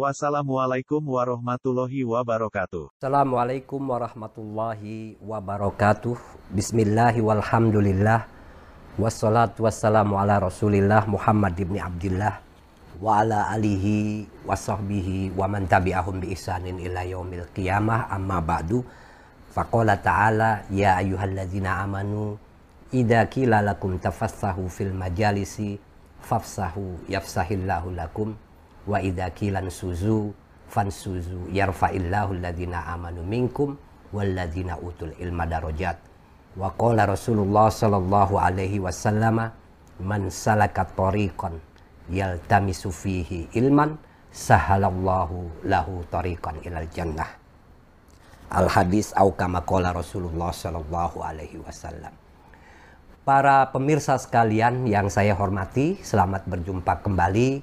Wassalamualaikum warahmatullahi wabarakatuh. Assalamualaikum warahmatullahi wabarakatuh. Bismillahi walhamdulillah. Wassalatu wassalamu ala rasulillah Muhammad ibn Abdillah. Wa ala alihi wa sahbihi wa man tabi'ahum bi ihsanin ila yaumil qiyamah amma ba'du. Faqala ta'ala ya ayyuhalladzina amanu idza qila lakum tafassahu fil majalisi fafsahu yafsahillahu lakum wa idza kilan suzu fansuzu yarfa'illahu alladhina amanu minkum walladzina utul ilma darajat. Wa qala Rasulullah sallallahu alaihi wasallam man salaka tariqan yaltamisu fihi ilman sahalallahu lahu tariqan ilal jannah. Al hadis au kama qala Rasulullah sallallahu alaihi wasallam. Para pemirsa sekalian yang saya hormati, selamat berjumpa kembali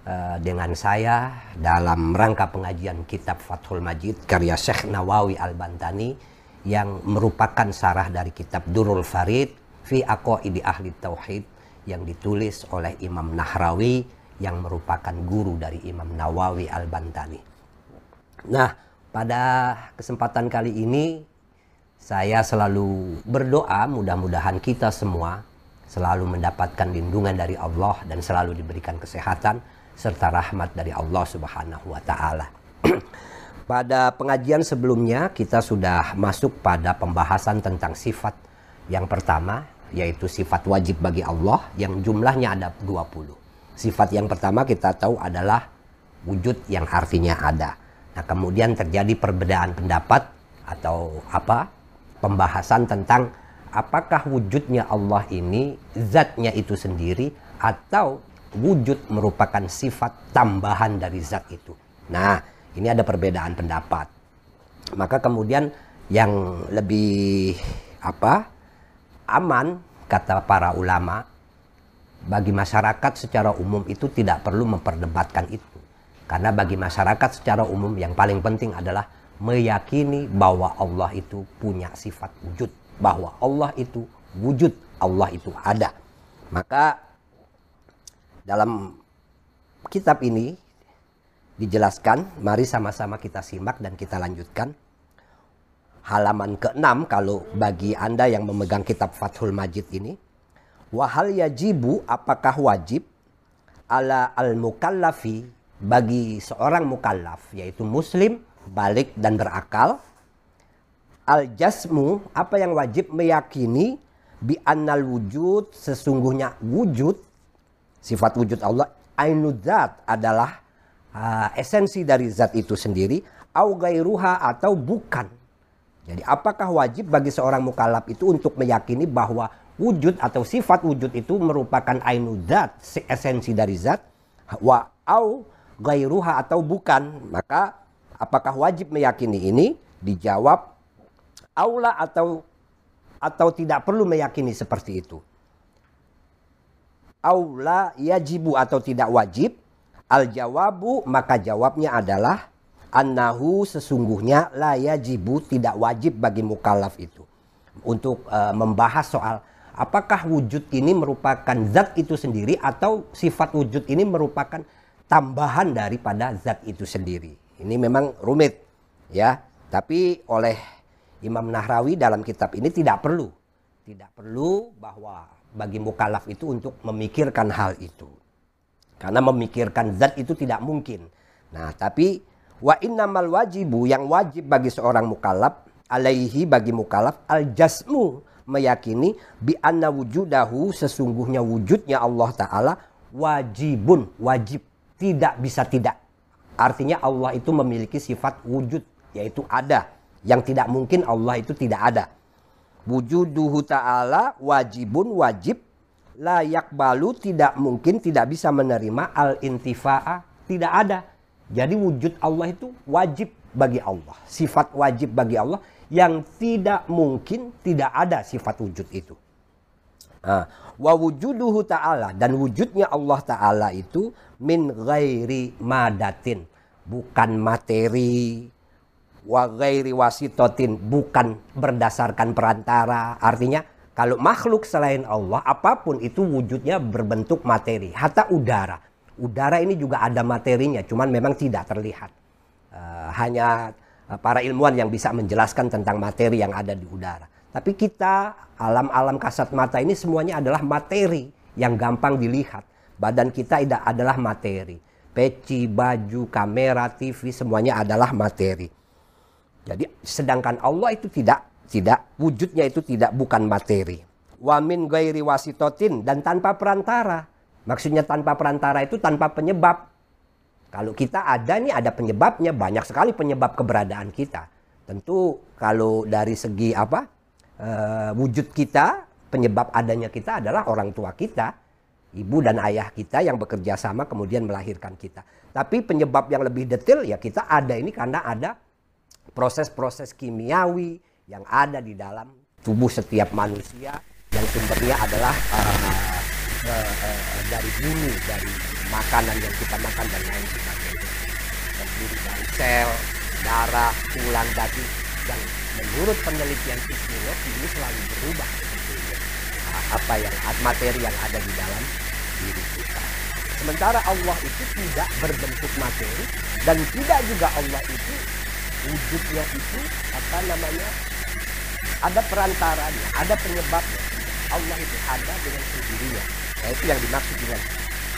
Eh, dengan saya dalam rangka pengajian kitab Fathul Majid karya Syekh Nawawi Al-Bantani yang merupakan sarah dari kitab Durul Farid fi Aqaidi Ahli Tauhid yang ditulis oleh Imam Nahrawi yang merupakan guru dari Imam Nawawi Al-Bantani. Nah, pada kesempatan kali ini saya selalu berdoa mudah-mudahan kita semua selalu mendapatkan lindungan dari Allah dan selalu diberikan kesehatan serta rahmat dari Allah Subhanahu wa taala. pada pengajian sebelumnya kita sudah masuk pada pembahasan tentang sifat yang pertama yaitu sifat wajib bagi Allah yang jumlahnya ada 20. Sifat yang pertama kita tahu adalah wujud yang artinya ada. Nah, kemudian terjadi perbedaan pendapat atau apa? Pembahasan tentang apakah wujudnya Allah ini zatnya itu sendiri atau wujud merupakan sifat tambahan dari zat itu. Nah, ini ada perbedaan pendapat. Maka kemudian yang lebih apa? aman kata para ulama bagi masyarakat secara umum itu tidak perlu memperdebatkan itu. Karena bagi masyarakat secara umum yang paling penting adalah meyakini bahwa Allah itu punya sifat wujud, bahwa Allah itu wujud, Allah itu ada. Maka dalam kitab ini dijelaskan, mari sama-sama kita simak dan kita lanjutkan. Halaman ke-6 kalau bagi Anda yang memegang kitab Fathul Majid ini. Wahal yajibu apakah wajib ala al-mukallafi bagi seorang mukallaf yaitu muslim balik dan berakal al jasmu apa yang wajib meyakini bi annal wujud sesungguhnya wujud Sifat wujud Allah ainudzat adalah uh, esensi dari zat itu sendiri au gairuha atau bukan. Jadi apakah wajib bagi seorang mukallaf itu untuk meyakini bahwa wujud atau sifat wujud itu merupakan ainudzat, esensi dari zat wa au gairuha atau bukan. Maka apakah wajib meyakini ini? Dijawab aula atau atau tidak perlu meyakini seperti itu aula yajibu atau tidak wajib? Al jawabu maka jawabnya adalah annahu sesungguhnya la yajibu tidak wajib bagi mukallaf itu. Untuk uh, membahas soal apakah wujud ini merupakan zat itu sendiri atau sifat wujud ini merupakan tambahan daripada zat itu sendiri. Ini memang rumit ya. Tapi oleh Imam Nahrawi dalam kitab ini tidak perlu. Tidak perlu bahwa bagi mukallaf itu untuk memikirkan hal itu. Karena memikirkan zat itu tidak mungkin. Nah, tapi wa innamal wajibu yang wajib bagi seorang mukallaf alaihi bagi mukallaf al jasmu meyakini bi anna wujudahu sesungguhnya wujudnya Allah taala wajibun wajib tidak bisa tidak. Artinya Allah itu memiliki sifat wujud yaitu ada yang tidak mungkin Allah itu tidak ada wujuduhu ta'ala wajibun wajib. Layak balu tidak mungkin tidak bisa menerima al intifa'a tidak ada. Jadi wujud Allah itu wajib bagi Allah. Sifat wajib bagi Allah yang tidak mungkin tidak ada sifat wujud itu. Nah, wa wujuduhu ta'ala dan wujudnya Allah ta'ala itu min ghairi madatin. Bukan materi wa ghairi wasitotin bukan berdasarkan perantara artinya kalau makhluk selain Allah apa pun itu wujudnya berbentuk materi hatta udara udara ini juga ada materinya cuman memang tidak terlihat uh, hanya uh, para ilmuwan yang bisa menjelaskan tentang materi yang ada di udara tapi kita alam-alam kasat mata ini semuanya adalah materi yang gampang dilihat. Badan kita adalah materi. Peci, baju, kamera, TV semuanya adalah materi. Jadi sedangkan Allah itu tidak tidak wujudnya itu tidak bukan materi. Wamin gairi wasitotin dan tanpa perantara. Maksudnya tanpa perantara itu tanpa penyebab. Kalau kita ada nih ada penyebabnya banyak sekali penyebab keberadaan kita. Tentu kalau dari segi apa uh, wujud kita, penyebab adanya kita adalah orang tua kita, ibu dan ayah kita yang bekerja sama kemudian melahirkan kita. Tapi penyebab yang lebih detail ya kita ada ini karena ada proses-proses kimiawi yang ada di dalam tubuh setiap manusia yang sumbernya adalah uh, uh, uh, dari bumi, dari makanan yang kita makan dan lain sebagainya. Terdiri dari sel, darah, tulang, daging yang menurut penelitian fisiologi ini selalu berubah nah, apa yang materi yang ada di dalam diri kita. Sementara Allah itu tidak berbentuk materi dan tidak juga Allah itu wujudnya itu apa namanya ada perantaranya, ada penyebabnya. Allah itu ada dengan sendirinya. Nah, itu yang dimaksud dengan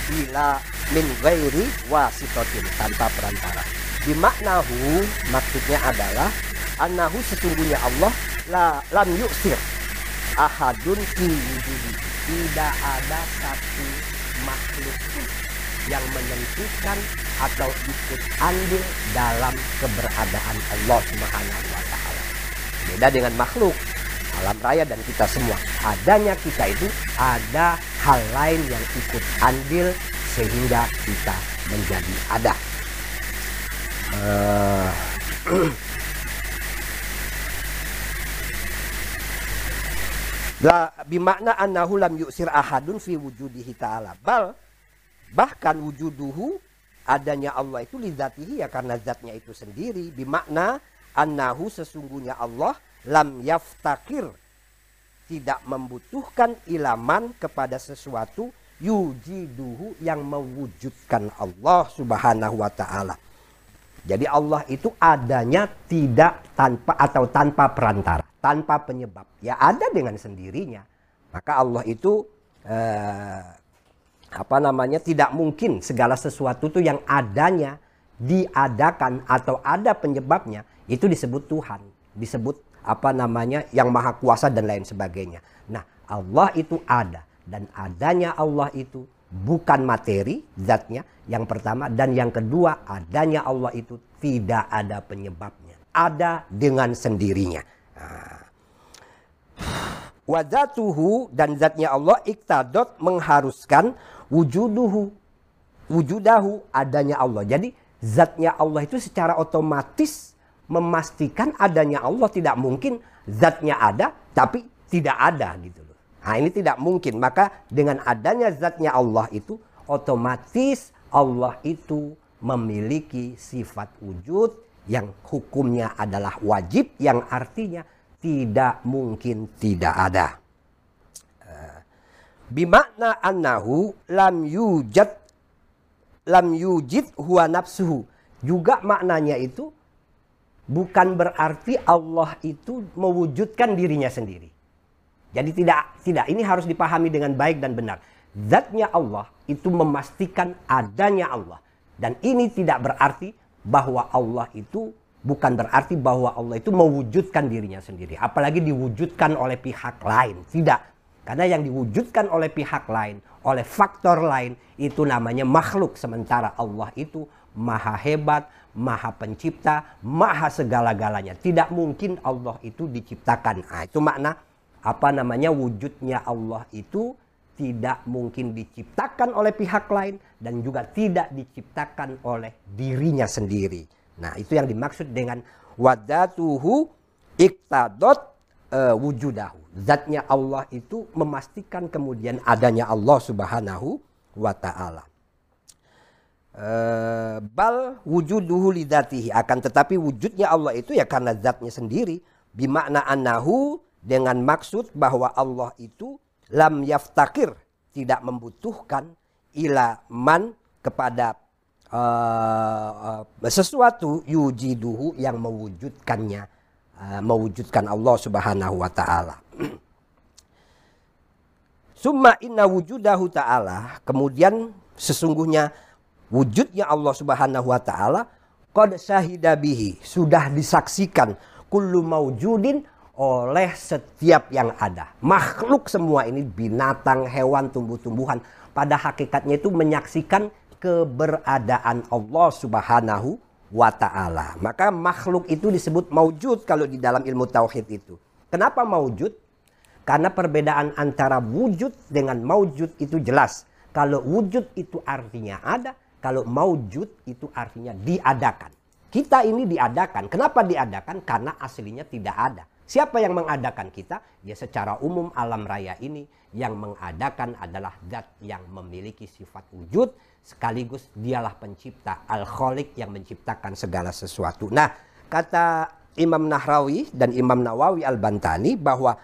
bila min ghairi wasitotin tanpa perantara. Dimaknahu maksudnya adalah annahu sesungguhnya Allah la lam yusir ahadun fi tidak ada satu makhluk yang menentukan atau ikut andil dalam keberadaan Allah Subhanahu wa taala. Beda dengan makhluk alam raya dan kita semua. Adanya kita itu ada hal lain yang ikut andil sehingga kita menjadi ada. Uh, La bimakna annahu lam yusir ahadun fi wujudihi ta'ala. Bal bahkan wujuduhu adanya Allah itu lizatihi ya karena zatnya itu sendiri. Bimakna annahu sesungguhnya Allah lam yaftakir tidak membutuhkan ilaman kepada sesuatu yujiduhu yang mewujudkan Allah subhanahu wa ta'ala. Jadi Allah itu adanya tidak tanpa atau tanpa perantara tanpa penyebab. Ya ada dengan sendirinya. Maka Allah itu eh, apa namanya? Tidak mungkin segala sesuatu itu yang adanya diadakan atau ada penyebabnya itu disebut Tuhan, disebut apa namanya? Yang maha kuasa dan lain sebagainya. Nah, Allah itu ada. Dan adanya Allah itu bukan materi zatnya yang pertama. Dan yang kedua adanya Allah itu tidak ada penyebabnya, ada dengan sendirinya. Wadatuhu dan zatnya Allah iktadot mengharuskan wujuduhu. Wujudahu adanya Allah. Jadi zatnya Allah itu secara otomatis memastikan adanya Allah tidak mungkin zatnya ada tapi tidak ada gitu loh. Nah ini tidak mungkin. Maka dengan adanya zatnya Allah itu otomatis Allah itu memiliki sifat wujud yang hukumnya adalah wajib yang artinya tidak mungkin tidak ada. Bimakna annahu lam yujad lam yujid huwa nafsuhu. Juga maknanya itu bukan berarti Allah itu mewujudkan dirinya sendiri. Jadi tidak tidak ini harus dipahami dengan baik dan benar. Zatnya Allah itu memastikan adanya Allah dan ini tidak berarti bahwa Allah itu bukan berarti bahwa Allah itu mewujudkan dirinya sendiri. Apalagi diwujudkan oleh pihak lain. Tidak. Karena yang diwujudkan oleh pihak lain, oleh faktor lain, itu namanya makhluk. Sementara Allah itu maha hebat, maha pencipta, maha segala-galanya. Tidak mungkin Allah itu diciptakan. Nah, itu makna apa namanya wujudnya Allah itu tidak mungkin diciptakan oleh pihak lain dan juga tidak diciptakan oleh dirinya sendiri. Nah, itu yang dimaksud dengan wadatuhu iktadot uh, wujudahu. Zatnya Allah itu memastikan kemudian adanya Allah Subhanahu wa taala. Uh, bal wujuduhu lidatihi akan tetapi wujudnya Allah itu ya karena zatnya sendiri bimakna annahu dengan maksud bahwa Allah itu lam yaftakir tidak membutuhkan ila man kepada uh, uh, sesuatu yujiduhu yang mewujudkannya uh, mewujudkan Allah Subhanahu wa taala. Summa inna wujudahu ta'ala. Kemudian sesungguhnya wujudnya Allah Subhanahu wa taala qad syahida bihi, sudah disaksikan kullu maujudin oleh setiap yang ada. Makhluk semua ini binatang, hewan, tumbuh-tumbuhan pada hakikatnya itu menyaksikan keberadaan Allah Subhanahu wa taala. Maka makhluk itu disebut maujud kalau di dalam ilmu tauhid itu. Kenapa maujud? Karena perbedaan antara wujud dengan maujud itu jelas. Kalau wujud itu artinya ada, kalau maujud itu artinya diadakan. Kita ini diadakan. Kenapa diadakan? Karena aslinya tidak ada. Siapa yang mengadakan kita? Ya secara umum alam raya ini yang mengadakan adalah zat yang memiliki sifat wujud sekaligus dialah pencipta al-khaliq yang menciptakan segala sesuatu. Nah, kata Imam Nahrawi dan Imam Nawawi Al-Bantani bahwa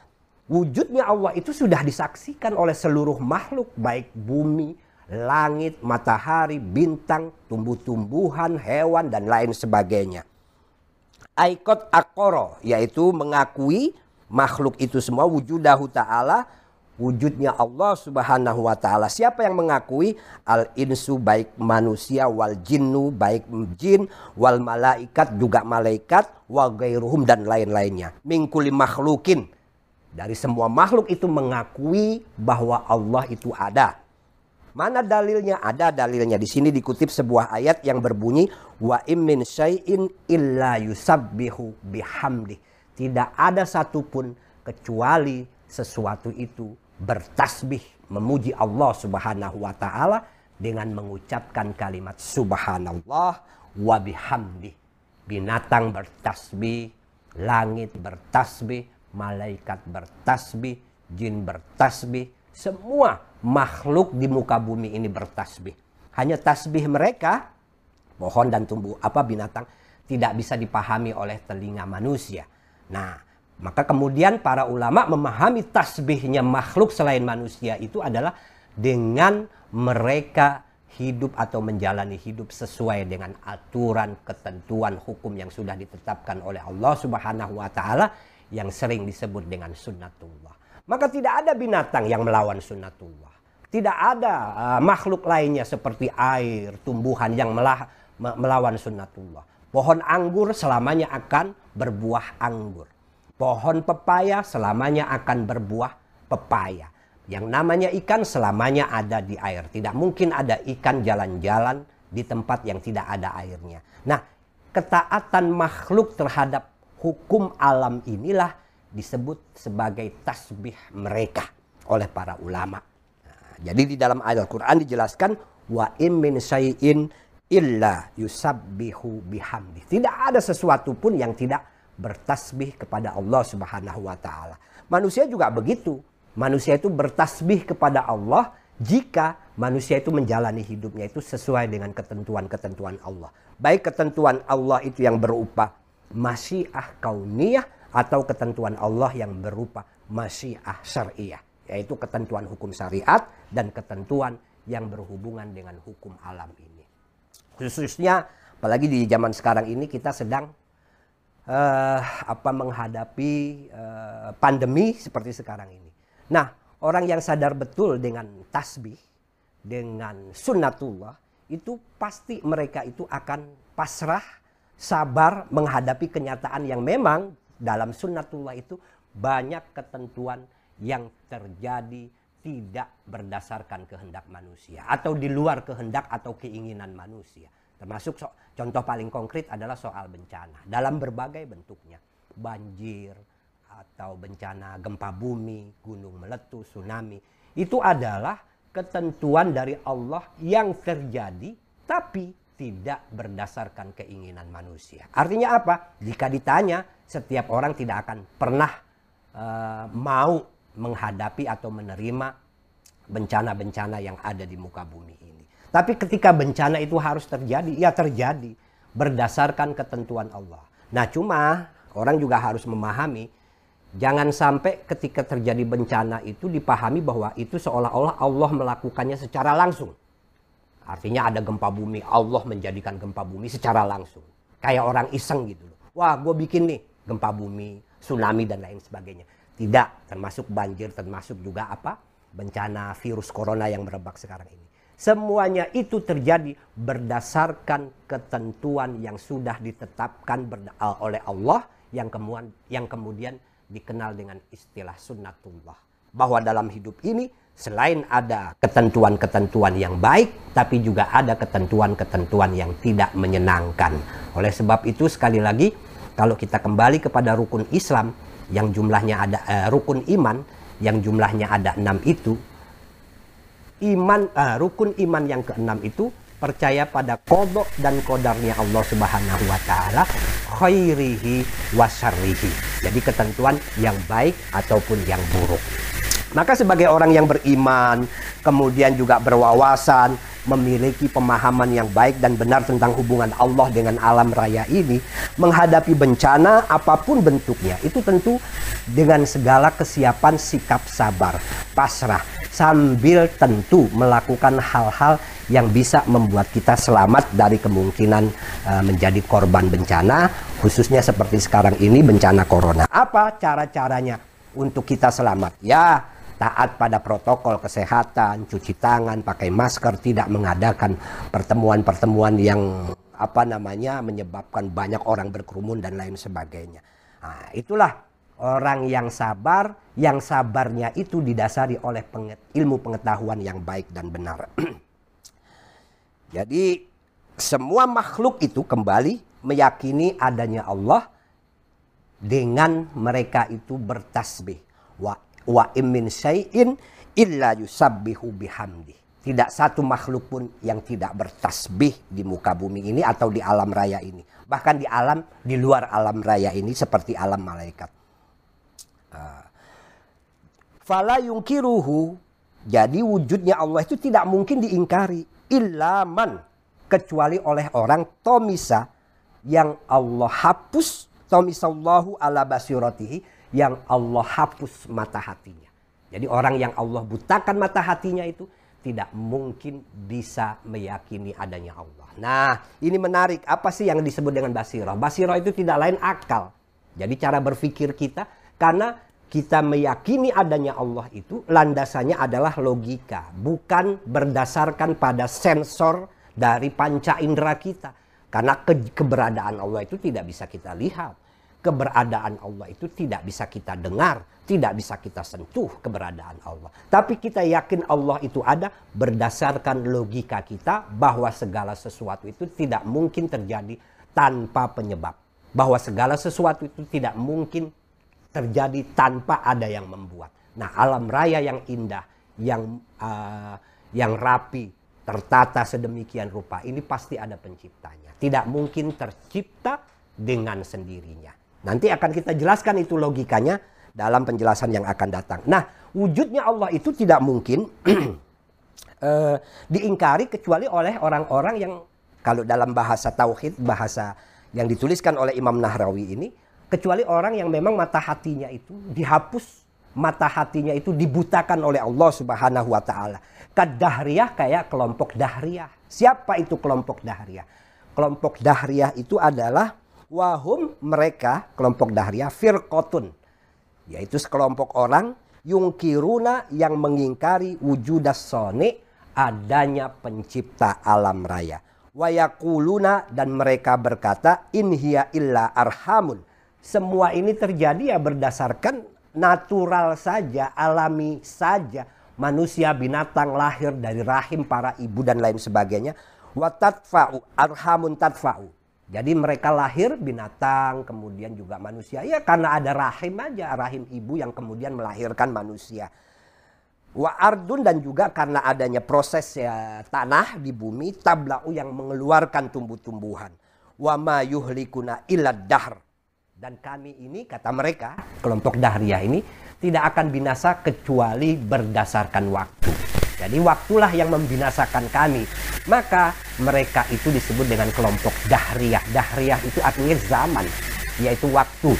wujudnya Allah itu sudah disaksikan oleh seluruh makhluk baik bumi, langit, matahari, bintang, tumbuh-tumbuhan, hewan dan lain sebagainya. Aikot akoro yaitu mengakui makhluk itu semua wujudahu ta'ala wujudnya Allah Subhanahu wa taala. Siapa yang mengakui al insu baik manusia wal jinnu baik jin wal malaikat juga malaikat wa gairuhum dan lain-lainnya. Mingkuli makhlukin dari semua makhluk itu mengakui bahwa Allah itu ada. Mana dalilnya? Ada dalilnya. Di sini dikutip sebuah ayat yang berbunyi wa immin syai'in illa yusabbihu bihamdi. Tidak ada satupun kecuali sesuatu itu bertasbih memuji Allah Subhanahu wa taala dengan mengucapkan kalimat subhanallah wa bihamdi. Binatang bertasbih, langit bertasbih, malaikat bertasbih, jin bertasbih, semua makhluk di muka bumi ini bertasbih. Hanya tasbih mereka, pohon dan tumbuh apa binatang tidak bisa dipahami oleh telinga manusia. Nah, maka kemudian para ulama memahami tasbihnya makhluk selain manusia itu adalah dengan mereka hidup atau menjalani hidup sesuai dengan aturan ketentuan hukum yang sudah ditetapkan oleh Allah Subhanahu wa taala yang sering disebut dengan sunnatullah. Maka tidak ada binatang yang melawan sunnatullah. Tidak ada uh, makhluk lainnya seperti air, tumbuhan yang melah, melawan sunnatullah. Pohon anggur selamanya akan berbuah anggur. Pohon pepaya selamanya akan berbuah pepaya. Yang namanya ikan selamanya ada di air. Tidak mungkin ada ikan jalan-jalan di tempat yang tidak ada airnya. Nah, ketaatan makhluk terhadap hukum alam inilah disebut sebagai tasbih mereka oleh para ulama. Nah, jadi di dalam ayat Al-Quran dijelaskan wa im min syai'in illa yusabbihu bihamdi. Tidak ada sesuatu pun yang tidak bertasbih kepada Allah Subhanahu wa taala. Manusia juga begitu. Manusia itu bertasbih kepada Allah jika manusia itu menjalani hidupnya itu sesuai dengan ketentuan-ketentuan Allah. Baik ketentuan Allah itu yang berupa masyiah kauniyah atau ketentuan Allah yang berupa masyiah syariah yaitu ketentuan hukum syariat dan ketentuan yang berhubungan dengan hukum alam ini. Khususnya apalagi di zaman sekarang ini kita sedang uh, apa menghadapi uh, pandemi seperti sekarang ini. Nah, orang yang sadar betul dengan tasbih, dengan sunnatullah, itu pasti mereka itu akan pasrah sabar menghadapi kenyataan yang memang dalam sunnatullah itu banyak ketentuan yang terjadi tidak berdasarkan kehendak manusia atau di luar kehendak atau keinginan manusia. Termasuk so, contoh paling konkret adalah soal bencana dalam berbagai bentuknya. Banjir atau bencana gempa bumi, gunung meletus, tsunami. Itu adalah ketentuan dari Allah yang terjadi tapi tidak berdasarkan keinginan manusia. Artinya apa? Jika ditanya, setiap orang tidak akan pernah uh, mau menghadapi atau menerima bencana-bencana yang ada di muka bumi ini. Tapi ketika bencana itu harus terjadi, ya terjadi berdasarkan ketentuan Allah. Nah, cuma orang juga harus memahami jangan sampai ketika terjadi bencana itu dipahami bahwa itu seolah-olah Allah melakukannya secara langsung. Artinya ada gempa bumi, Allah menjadikan gempa bumi secara langsung. Kayak orang iseng gitu loh. Wah, gue bikin nih gempa bumi, tsunami dan lain sebagainya. Tidak, termasuk banjir, termasuk juga apa? Bencana virus corona yang merebak sekarang ini. Semuanya itu terjadi berdasarkan ketentuan yang sudah ditetapkan oleh Allah yang kemudian yang kemudian dikenal dengan istilah sunnatullah. Bahwa dalam hidup ini selain ada ketentuan-ketentuan yang baik, tapi juga ada ketentuan-ketentuan yang tidak menyenangkan. Oleh sebab itu sekali lagi kalau kita kembali kepada rukun Islam yang jumlahnya ada uh, rukun iman yang jumlahnya ada enam itu iman uh, rukun iman yang keenam itu percaya pada kodok dan kodarnya Allah Subhanahu wa taala khairihi wasarrihi. Jadi ketentuan yang baik ataupun yang buruk. Maka sebagai orang yang beriman, kemudian juga berwawasan, memiliki pemahaman yang baik dan benar tentang hubungan Allah dengan alam raya ini, menghadapi bencana apa pun bentuknya, itu tentu dengan segala kesiapan sikap sabar, pasrah, sambil tentu melakukan hal-hal yang bisa membuat kita selamat dari kemungkinan uh, menjadi korban bencana, khususnya seperti sekarang ini bencana corona. Apa cara-caranya untuk kita selamat? Ya, taat pada protokol kesehatan, cuci tangan, pakai masker, tidak mengadakan pertemuan-pertemuan yang apa namanya menyebabkan banyak orang berkerumun dan lain sebagainya. Nah, itulah Orang yang sabar, yang sabarnya itu didasari oleh ilmu pengetahuan yang baik dan benar. Jadi semua makhluk itu kembali meyakini adanya Allah dengan mereka itu bertasbih. Wa, wa imin syai'in illa yusabbihu bihamdi. Tidak satu makhluk pun yang tidak bertasbih di muka bumi ini atau di alam raya ini. Bahkan di alam, di luar alam raya ini seperti alam malaikat. Fala yungkiruhu. Jadi wujudnya Allah itu tidak mungkin diingkari. Ilaman. Kecuali oleh orang tomisa. Yang Allah hapus. Tomisallahu ala basiratihi. Yang Allah hapus mata hatinya. Jadi orang yang Allah butakan mata hatinya itu tidak mungkin bisa meyakini adanya Allah. Nah, ini menarik. Apa sih yang disebut dengan basirah? Basirah itu tidak lain akal. Jadi cara berpikir kita karena kita meyakini adanya Allah itu landasannya adalah logika, bukan berdasarkan pada sensor dari panca indera kita. Karena ke keberadaan Allah itu tidak bisa kita lihat. Keberadaan Allah itu tidak bisa kita dengar, tidak bisa kita sentuh keberadaan Allah. Tapi kita yakin Allah itu ada berdasarkan logika kita bahwa segala sesuatu itu tidak mungkin terjadi tanpa penyebab. Bahwa segala sesuatu itu tidak mungkin terjadi tanpa ada yang membuat. Nah, alam raya yang indah, yang uh, yang rapi, tertata sedemikian rupa, ini pasti ada penciptanya. Tidak mungkin tercipta dengan sendirinya. Nanti akan kita jelaskan itu logikanya dalam penjelasan yang akan datang. Nah, wujudnya Allah itu tidak mungkin uh, diingkari kecuali oleh orang-orang yang kalau dalam bahasa tauhid, bahasa yang dituliskan oleh Imam Nahrawi ini, kecuali orang yang memang mata hatinya itu dihapus mata hatinya itu dibutakan oleh Allah Subhanahu wa taala. Kadahriyah kayak kelompok dahriyah. Siapa itu kelompok dahriyah? Kelompok dahriyah itu adalah wahum mereka kelompok dahriyah firqotun yaitu sekelompok orang yungkiruna yang mengingkari wujudas soni adanya pencipta alam raya. Wayakuluna dan mereka berkata inhiya illa arhamun semua ini terjadi ya berdasarkan natural saja, alami saja. Manusia binatang lahir dari rahim para ibu dan lain sebagainya. Watatfa'u arhamun tatfa'u. Jadi mereka lahir binatang, kemudian juga manusia. Ya karena ada rahim aja, rahim ibu yang kemudian melahirkan manusia. Wa ardun dan juga karena adanya proses ya, tanah di bumi, tablau yang mengeluarkan tumbuh-tumbuhan. Wa ma yuhlikuna ilad dahr Dan kami ini, kata mereka, kelompok Dahriyah ini, tidak akan binasa kecuali berdasarkan waktu. Jadi waktulah yang membinasakan kami. Maka mereka itu disebut dengan kelompok Dahriyah. Dahriyah itu artinya zaman, yaitu waktu.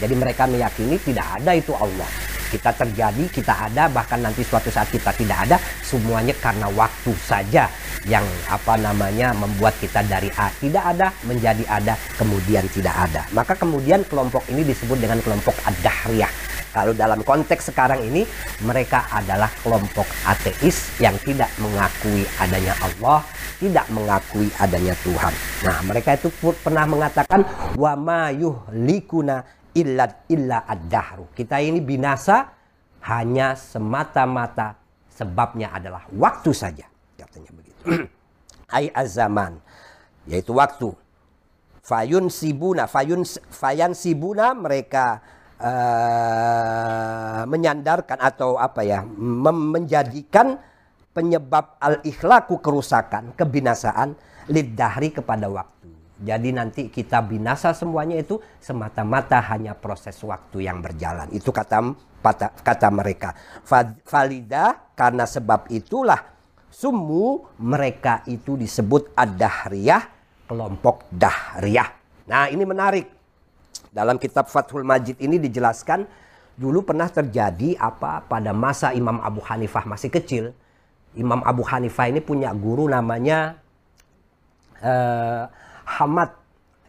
Jadi mereka meyakini tidak ada itu Allah. Kita terjadi, kita ada, bahkan nanti suatu saat kita tidak ada, semuanya karena waktu saja yang apa namanya membuat kita dari A tidak ada menjadi ada kemudian tidak ada maka kemudian kelompok ini disebut dengan kelompok ad-dahriyah kalau dalam konteks sekarang ini mereka adalah kelompok ateis yang tidak mengakui adanya Allah tidak mengakui adanya Tuhan. Nah mereka itu pernah mengatakan wa ma yuhlikuna illa illa ad-dahru. Kita ini binasa hanya semata-mata sebabnya adalah waktu saja katanya begitu. Ai azaman yaitu waktu. Fayun sibuna fayun fayan sibuna mereka uh, menyandarkan atau apa ya menjadikan penyebab al ikhlaku kerusakan kebinasaan lidahri kepada waktu jadi nanti kita binasa semuanya itu semata-mata hanya proses waktu yang berjalan itu kata kata, mereka valida karena sebab itulah Sumu mereka itu disebut ad-dahriyah, kelompok dahriyah. Nah ini menarik. Dalam kitab Fathul Majid ini dijelaskan dulu pernah terjadi apa pada masa Imam Abu Hanifah masih kecil. Imam Abu Hanifah ini punya guru namanya uh, Hamad,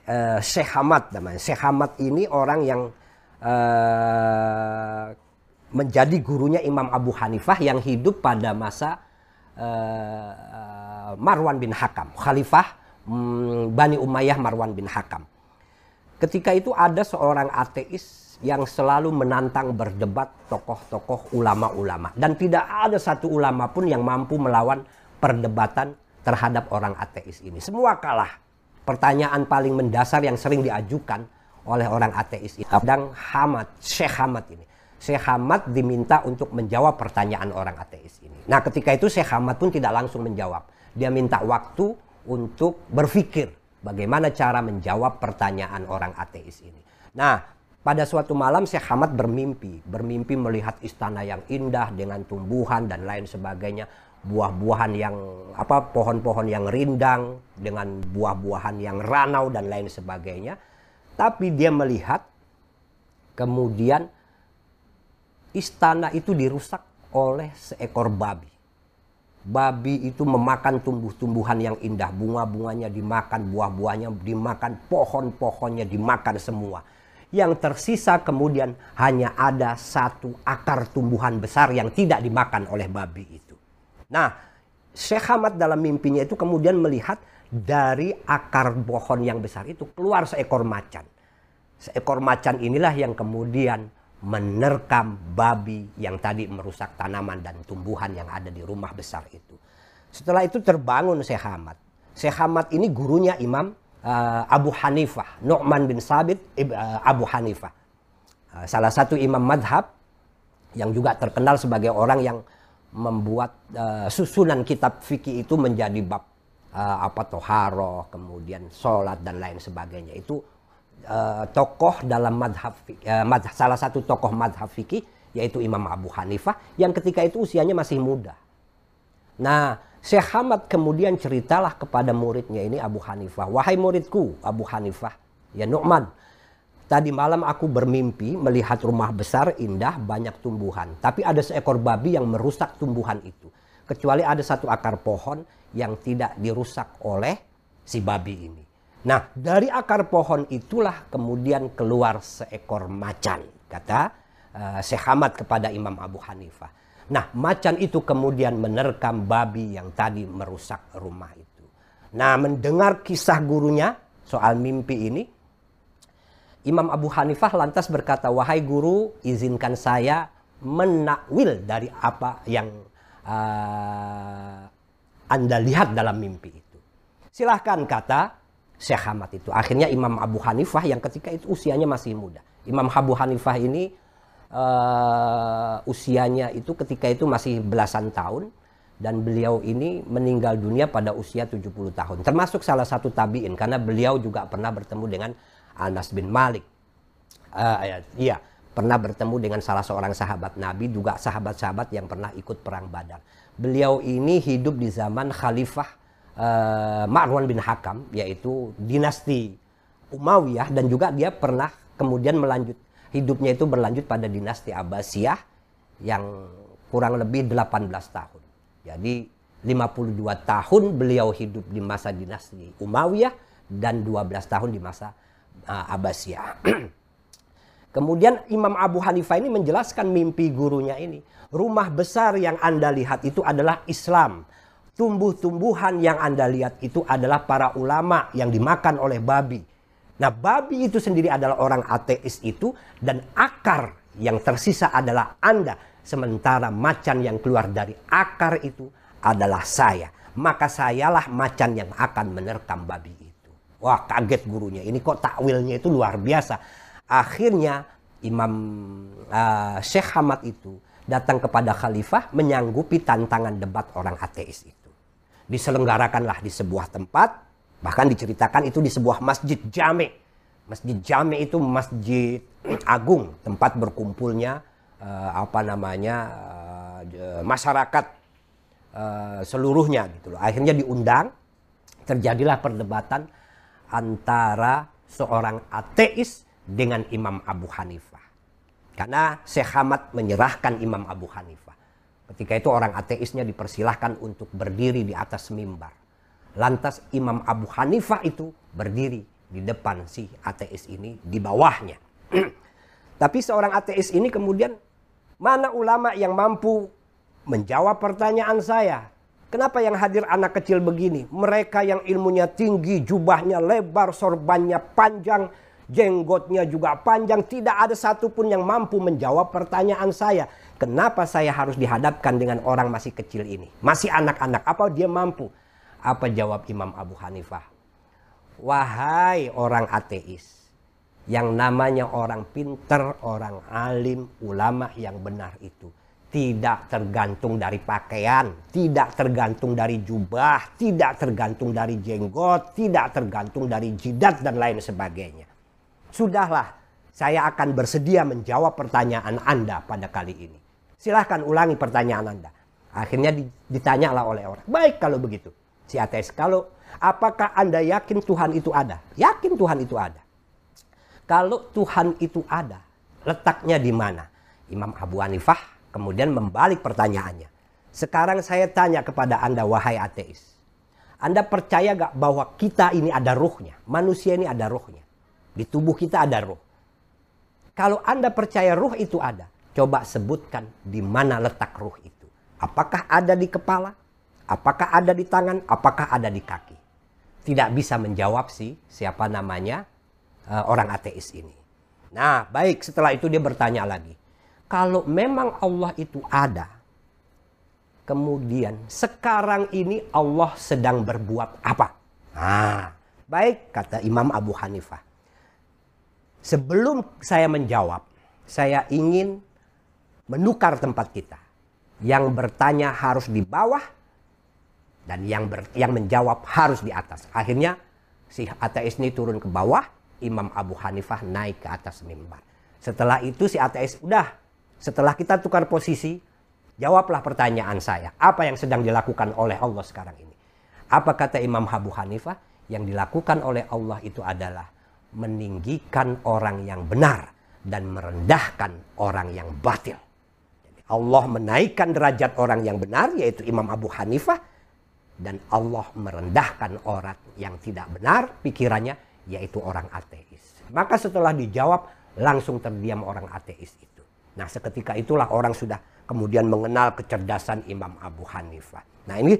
uh, Syekh Hamad namanya. Syekh Hamad ini orang yang uh, menjadi gurunya Imam Abu Hanifah yang hidup pada masa uh, Marwan bin Hakam, khalifah um, Bani Umayyah Marwan bin Hakam. Ketika itu ada seorang ateis yang selalu menantang berdebat tokoh-tokoh ulama-ulama dan tidak ada satu ulama pun yang mampu melawan perdebatan terhadap orang ateis ini. Semua kalah. Pertanyaan paling mendasar yang sering diajukan oleh orang ateis ini. Dan Hamad, Syekh Hamad ini Syekh Hamad diminta untuk menjawab pertanyaan orang ateis ini. Nah ketika itu Syekh Hamad pun tidak langsung menjawab. Dia minta waktu untuk berpikir bagaimana cara menjawab pertanyaan orang ateis ini. Nah pada suatu malam Syekh Hamad bermimpi. Bermimpi melihat istana yang indah dengan tumbuhan dan lain sebagainya. Buah-buahan yang apa pohon-pohon yang rindang dengan buah-buahan yang ranau dan lain sebagainya. Tapi dia melihat kemudian istana itu dirusak oleh seekor babi. Babi itu memakan tumbuh-tumbuhan yang indah, bunga-bunganya dimakan, buah-buahnya dimakan, pohon-pohonnya dimakan semua. Yang tersisa kemudian hanya ada satu akar tumbuhan besar yang tidak dimakan oleh babi itu. Nah, Syekh Hamad dalam mimpinya itu kemudian melihat dari akar pohon yang besar itu keluar seekor macan. Seekor macan inilah yang kemudian menerkam babi yang tadi merusak tanaman dan tumbuhan yang ada di rumah besar itu. Setelah itu terbangun Syekh Hamad. Syekh Hamad ini gurunya Imam uh, Abu Hanifah, Nu'man bin Sabit uh, Abu Hanifah. Uh, salah satu imam madhab yang juga terkenal sebagai orang yang membuat uh, susunan kitab fikih itu menjadi bab uh, apa toharoh, kemudian sholat dan lain sebagainya. Itu uh, tokoh dalam madhab, uh, madhab salah satu tokoh madhab fikih yaitu Imam Abu Hanifah yang ketika itu usianya masih muda. Nah, Syekh Hamad kemudian ceritalah kepada muridnya ini Abu Hanifah, wahai muridku Abu Hanifah, ya Nu'man, tadi malam aku bermimpi melihat rumah besar indah banyak tumbuhan, tapi ada seekor babi yang merusak tumbuhan itu. Kecuali ada satu akar pohon yang tidak dirusak oleh si babi ini. Nah, dari akar pohon itulah kemudian keluar seekor macan, kata uh, Syekh Ahmad kepada Imam Abu Hanifah. Nah, macan itu kemudian menerkam babi yang tadi merusak rumah itu. Nah, mendengar kisah gurunya soal mimpi ini, Imam Abu Hanifah lantas berkata, "Wahai guru, izinkan saya menakwil dari apa yang uh, Anda lihat dalam mimpi itu." Silahkan kata Syekh Hamad itu. Akhirnya Imam Abu Hanifah yang ketika itu usianya masih muda. Imam Abu Hanifah ini uh, usianya itu ketika itu masih belasan tahun dan beliau ini meninggal dunia pada usia 70 tahun. Termasuk salah satu tabi'in karena beliau juga pernah bertemu dengan Anas bin Malik Uh, iya, pernah bertemu dengan salah seorang sahabat Nabi, juga sahabat-sahabat yang pernah ikut perang Badar. Beliau ini hidup di zaman Khalifah uh, Marwan bin Hakam, yaitu dinasti Umayyah dan juga dia pernah kemudian melanjut hidupnya itu berlanjut pada dinasti Abbasiyah yang kurang lebih 18 tahun. Jadi 52 tahun beliau hidup di masa dinasti Umayyah dan 12 tahun di masa uh, Abbasiyah. Kemudian Imam Abu Hanifah ini menjelaskan mimpi gurunya ini. Rumah besar yang Anda lihat itu adalah Islam. Tumbuh-tumbuhan yang Anda lihat itu adalah para ulama yang dimakan oleh babi. Nah babi itu sendiri adalah orang ateis itu dan akar yang tersisa adalah Anda. Sementara macan yang keluar dari akar itu adalah saya. Maka sayalah macan yang akan menerkam babi itu. Wah kaget gurunya. Ini kok takwilnya itu luar biasa Akhirnya Imam uh, Syekh Hamad itu datang kepada khalifah menyanggupi tantangan debat orang ateis itu. Diselenggarakanlah di sebuah tempat, bahkan diceritakan itu di sebuah masjid jame. Masjid jame itu masjid agung, tempat berkumpulnya uh, apa namanya uh, masyarakat uh, seluruhnya gitu loh. Akhirnya diundang, terjadilah perdebatan antara seorang ateis dengan Imam Abu Hanifah. Karena Syekh Hamad menyerahkan Imam Abu Hanifah. Ketika itu orang ateisnya dipersilahkan untuk berdiri di atas mimbar. Lantas Imam Abu Hanifah itu berdiri di depan si ateis ini di bawahnya. Tapi seorang ateis ini kemudian mana ulama yang mampu menjawab pertanyaan saya? Kenapa yang hadir anak kecil begini? Mereka yang ilmunya tinggi, jubahnya lebar, sorbannya panjang, jenggotnya juga panjang, tidak ada satupun yang mampu menjawab pertanyaan saya. Kenapa saya harus dihadapkan dengan orang masih kecil ini? Masih anak-anak, apa dia mampu? Apa jawab Imam Abu Hanifah? Wahai orang ateis, yang namanya orang pinter, orang alim, ulama yang benar itu tidak tergantung dari pakaian, tidak tergantung dari jubah, tidak tergantung dari jenggot, tidak tergantung dari jidat dan lain sebagainya. Sudahlah, saya akan bersedia menjawab pertanyaan Anda pada kali ini. Silahkan ulangi pertanyaan Anda. Akhirnya ditanyalah oleh orang. Baik kalau begitu. Si ateis, kalau apakah Anda yakin Tuhan itu ada? Yakin Tuhan itu ada. Kalau Tuhan itu ada, letaknya di mana? Imam Abu Hanifah kemudian membalik pertanyaannya. Sekarang saya tanya kepada Anda, wahai ateis. Anda percaya gak bahwa kita ini ada ruhnya? Manusia ini ada ruhnya. Di tubuh kita ada roh. Kalau Anda percaya roh itu ada, coba sebutkan di mana letak roh itu. Apakah ada di kepala? Apakah ada di tangan? Apakah ada di kaki? Tidak bisa menjawab sih siapa namanya uh, orang ateis ini. Nah, baik setelah itu dia bertanya lagi. Kalau memang Allah itu ada, kemudian sekarang ini Allah sedang berbuat apa? Nah, baik kata Imam Abu Hanifah. Sebelum saya menjawab, saya ingin menukar tempat kita. Yang bertanya harus di bawah dan yang ber, yang menjawab harus di atas. Akhirnya si ateis ini turun ke bawah, Imam Abu Hanifah naik ke atas mimbar. Setelah itu si ateis udah setelah kita tukar posisi, jawablah pertanyaan saya. Apa yang sedang dilakukan oleh Allah sekarang ini? Apa kata Imam Abu Hanifah? Yang dilakukan oleh Allah itu adalah meninggikan orang yang benar dan merendahkan orang yang batil. Jadi Allah menaikkan derajat orang yang benar yaitu Imam Abu Hanifah dan Allah merendahkan orang yang tidak benar pikirannya yaitu orang ateis. Maka setelah dijawab langsung terdiam orang ateis itu. Nah seketika itulah orang sudah kemudian mengenal kecerdasan Imam Abu Hanifah. Nah ini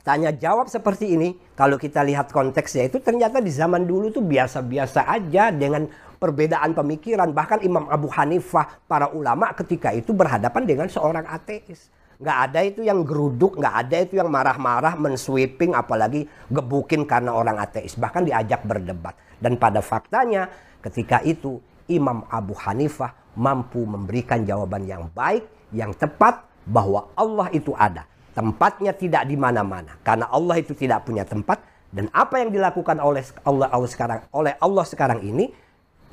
tanya jawab seperti ini, kalau kita lihat konteksnya itu ternyata di zaman dulu tuh biasa-biasa aja dengan perbedaan pemikiran. Bahkan Imam Abu Hanifah, para ulama ketika itu berhadapan dengan seorang ateis. Nggak ada itu yang geruduk, nggak ada itu yang marah-marah, mensweeping, apalagi gebukin karena orang ateis. Bahkan diajak berdebat. Dan pada faktanya ketika itu Imam Abu Hanifah mampu memberikan jawaban yang baik, yang tepat bahwa Allah itu ada Tempatnya tidak di mana-mana. Karena Allah itu tidak punya tempat. Dan apa yang dilakukan oleh Allah, Allah sekarang oleh Allah sekarang ini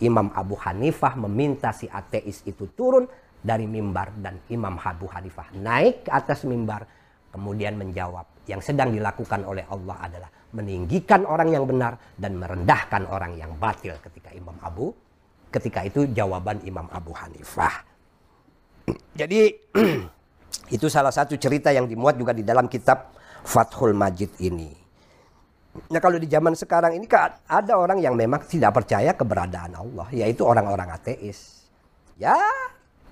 Imam Abu Hanifah meminta si ateis itu turun dari mimbar dan Imam Abu Hanifah naik ke atas mimbar kemudian menjawab yang sedang dilakukan oleh Allah adalah meninggikan orang yang benar dan merendahkan orang yang batil. Ketika Imam Abu ketika itu jawaban Imam Abu Hanifah. Jadi itu salah satu cerita yang dimuat juga di dalam kitab Fathul Majid ini. Nah kalau di zaman sekarang ini ada orang yang memang tidak percaya keberadaan Allah, yaitu orang-orang ateis. Ya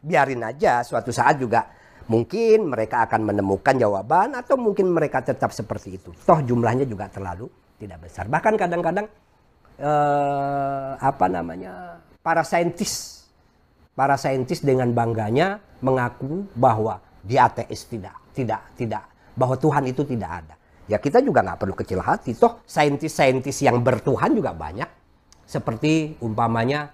biarin aja suatu saat juga mungkin mereka akan menemukan jawaban atau mungkin mereka tetap seperti itu. Toh jumlahnya juga terlalu tidak besar. Bahkan kadang-kadang eh, apa namanya para saintis para saintis dengan bangganya mengaku bahwa di ateis tidak tidak tidak bahwa Tuhan itu tidak ada. Ya kita juga nggak perlu kecil hati. Toh saintis-saintis yang bertuhan juga banyak. Seperti umpamanya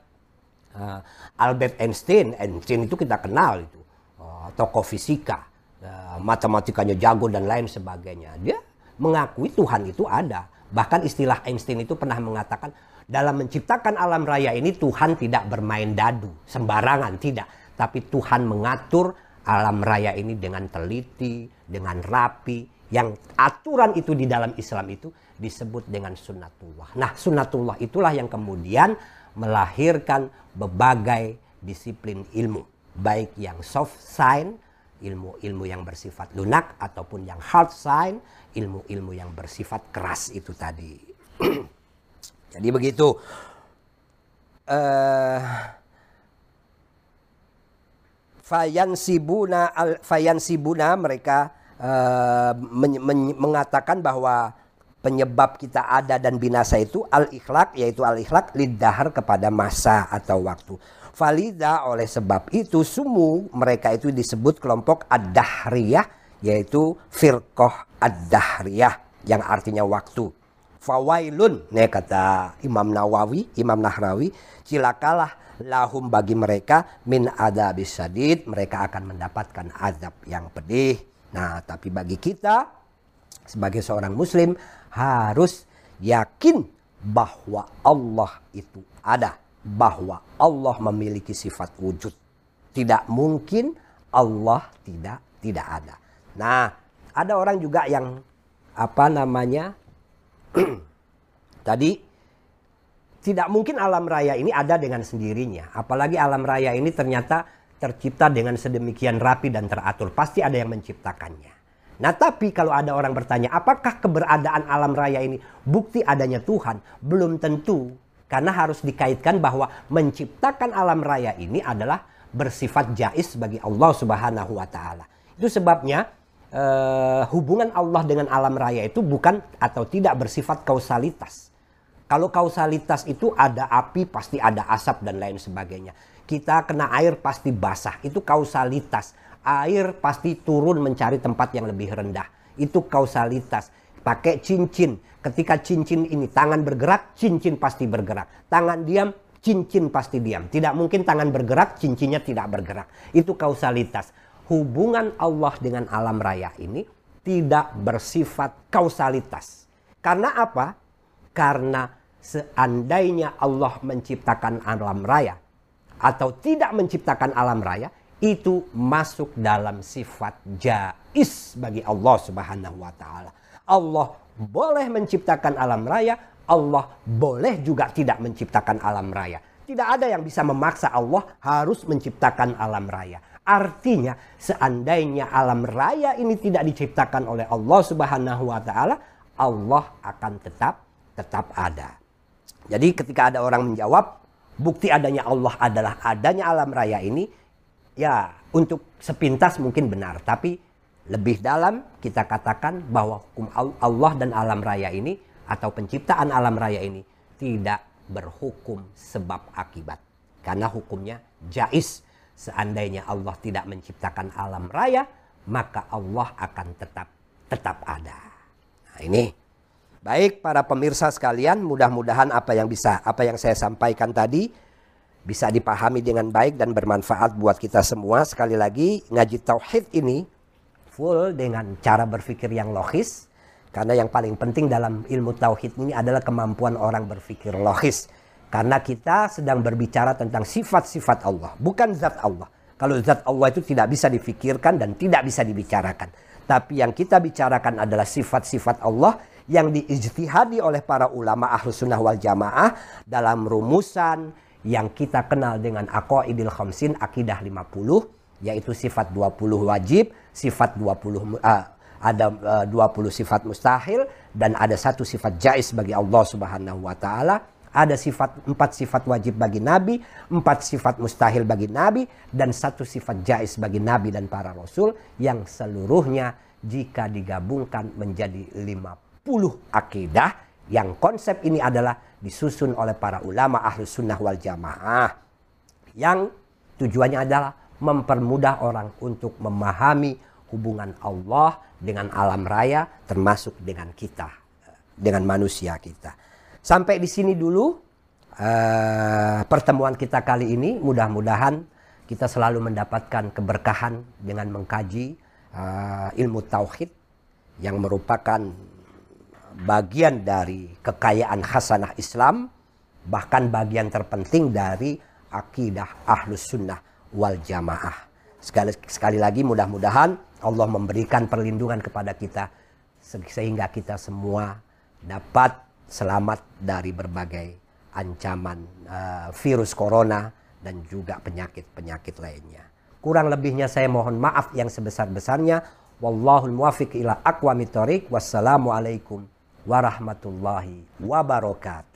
uh, Albert Einstein. Einstein itu kita kenal itu. Uh, tokoh fisika. Uh, matematikanya jago dan lain sebagainya. Dia mengakui Tuhan itu ada. Bahkan istilah Einstein itu pernah mengatakan dalam menciptakan alam raya ini Tuhan tidak bermain dadu. Sembarangan tidak. Tapi Tuhan mengatur alam raya ini dengan teliti, dengan rapi, yang aturan itu di dalam Islam itu disebut dengan sunnatullah. Nah, sunnatullah itulah yang kemudian melahirkan berbagai disiplin ilmu, baik yang soft science, ilmu-ilmu yang bersifat lunak ataupun yang hard science, ilmu-ilmu yang bersifat keras itu tadi. Jadi begitu. Uh, fayansibuna al fayansibuna mereka uh, men, men, mengatakan bahwa penyebab kita ada dan binasa itu al-ikhlak yaitu al-ikhlak lidahar kepada masa atau waktu. Falida oleh sebab itu sumu mereka itu disebut kelompok ad-dahriyah yaitu firqoh ad-dahriyah yang artinya waktu. Fawailun nih kata Imam Nawawi, Imam Nahrawi, cilakalah lahum bagi mereka min adabis sadid mereka akan mendapatkan azab yang pedih Nah, tapi bagi kita sebagai seorang muslim harus yakin bahwa Allah itu ada, bahwa Allah memiliki sifat wujud. Tidak mungkin Allah tidak tidak ada. Nah, ada orang juga yang apa namanya? tadi tidak mungkin alam raya ini ada dengan sendirinya. Apalagi alam raya ini ternyata tercipta dengan sedemikian rapi dan teratur. Pasti ada yang menciptakannya. Nah tapi kalau ada orang bertanya, apakah keberadaan alam raya ini bukti adanya Tuhan? Belum tentu. Karena harus dikaitkan bahwa menciptakan alam raya ini adalah bersifat jais bagi Allah subhanahu wa ta'ala. Itu sebabnya uh, hubungan Allah dengan alam raya itu bukan atau tidak bersifat kausalitas. Kalau kausalitas itu ada api pasti ada asap dan lain sebagainya kita kena air pasti basah. Itu kausalitas. Air pasti turun mencari tempat yang lebih rendah. Itu kausalitas. Pakai cincin. Ketika cincin ini tangan bergerak, cincin pasti bergerak. Tangan diam, cincin pasti diam. Tidak mungkin tangan bergerak, cincinnya tidak bergerak. Itu kausalitas. Hubungan Allah dengan alam raya ini tidak bersifat kausalitas. Karena apa? Karena seandainya Allah menciptakan alam raya, atau tidak menciptakan alam raya itu masuk dalam sifat jais bagi Allah Subhanahu wa taala. Allah boleh menciptakan alam raya, Allah boleh juga tidak menciptakan alam raya. Tidak ada yang bisa memaksa Allah harus menciptakan alam raya. Artinya seandainya alam raya ini tidak diciptakan oleh Allah Subhanahu wa taala, Allah akan tetap tetap ada. Jadi ketika ada orang menjawab, bukti adanya Allah adalah adanya alam raya ini, ya untuk sepintas mungkin benar. Tapi lebih dalam kita katakan bahwa hukum Allah dan alam raya ini atau penciptaan alam raya ini tidak berhukum sebab akibat. Karena hukumnya jais. Seandainya Allah tidak menciptakan alam raya, maka Allah akan tetap tetap ada. Nah, ini Baik para pemirsa sekalian, mudah-mudahan apa yang bisa apa yang saya sampaikan tadi bisa dipahami dengan baik dan bermanfaat buat kita semua. Sekali lagi, ngaji tauhid ini full dengan cara berpikir yang logis karena yang paling penting dalam ilmu tauhid ini adalah kemampuan orang berpikir logis. Karena kita sedang berbicara tentang sifat-sifat Allah, bukan zat Allah. Kalau zat Allah itu tidak bisa difikirkan dan tidak bisa dibicarakan. Tapi yang kita bicarakan adalah sifat-sifat Allah yang diijtihadi oleh para ulama ahlus sunnah wal jamaah dalam rumusan yang kita kenal dengan aqaidil khamsin akidah 50 yaitu sifat 20 wajib, sifat 20 uh, ada uh, 20 sifat mustahil dan ada satu sifat jais bagi Allah Subhanahu wa taala. Ada sifat empat sifat wajib bagi Nabi, empat sifat mustahil bagi Nabi, dan satu sifat jais bagi Nabi dan para Rasul yang seluruhnya jika digabungkan menjadi 50 akidah yang konsep ini adalah disusun oleh para ulama ahlu sunnah wal jamaah yang tujuannya adalah mempermudah orang untuk memahami hubungan Allah dengan alam raya termasuk dengan kita dengan manusia kita. Sampai di sini dulu uh, pertemuan kita kali ini. Mudah-mudahan kita selalu mendapatkan keberkahan dengan mengkaji uh, ilmu tauhid yang merupakan bagian dari kekayaan hasanah Islam, bahkan bagian terpenting dari akidah ahlus sunnah wal jamaah. Sekali, sekali lagi mudah-mudahan Allah memberikan perlindungan kepada kita sehingga kita semua dapat selamat dari berbagai ancaman uh, virus corona dan juga penyakit-penyakit lainnya. Kurang lebihnya saya mohon maaf yang sebesar-besarnya. Wallahul muwafiq ila aqwamit thoriq. Wassalamualaikum warahmatullahi wabarakatuh.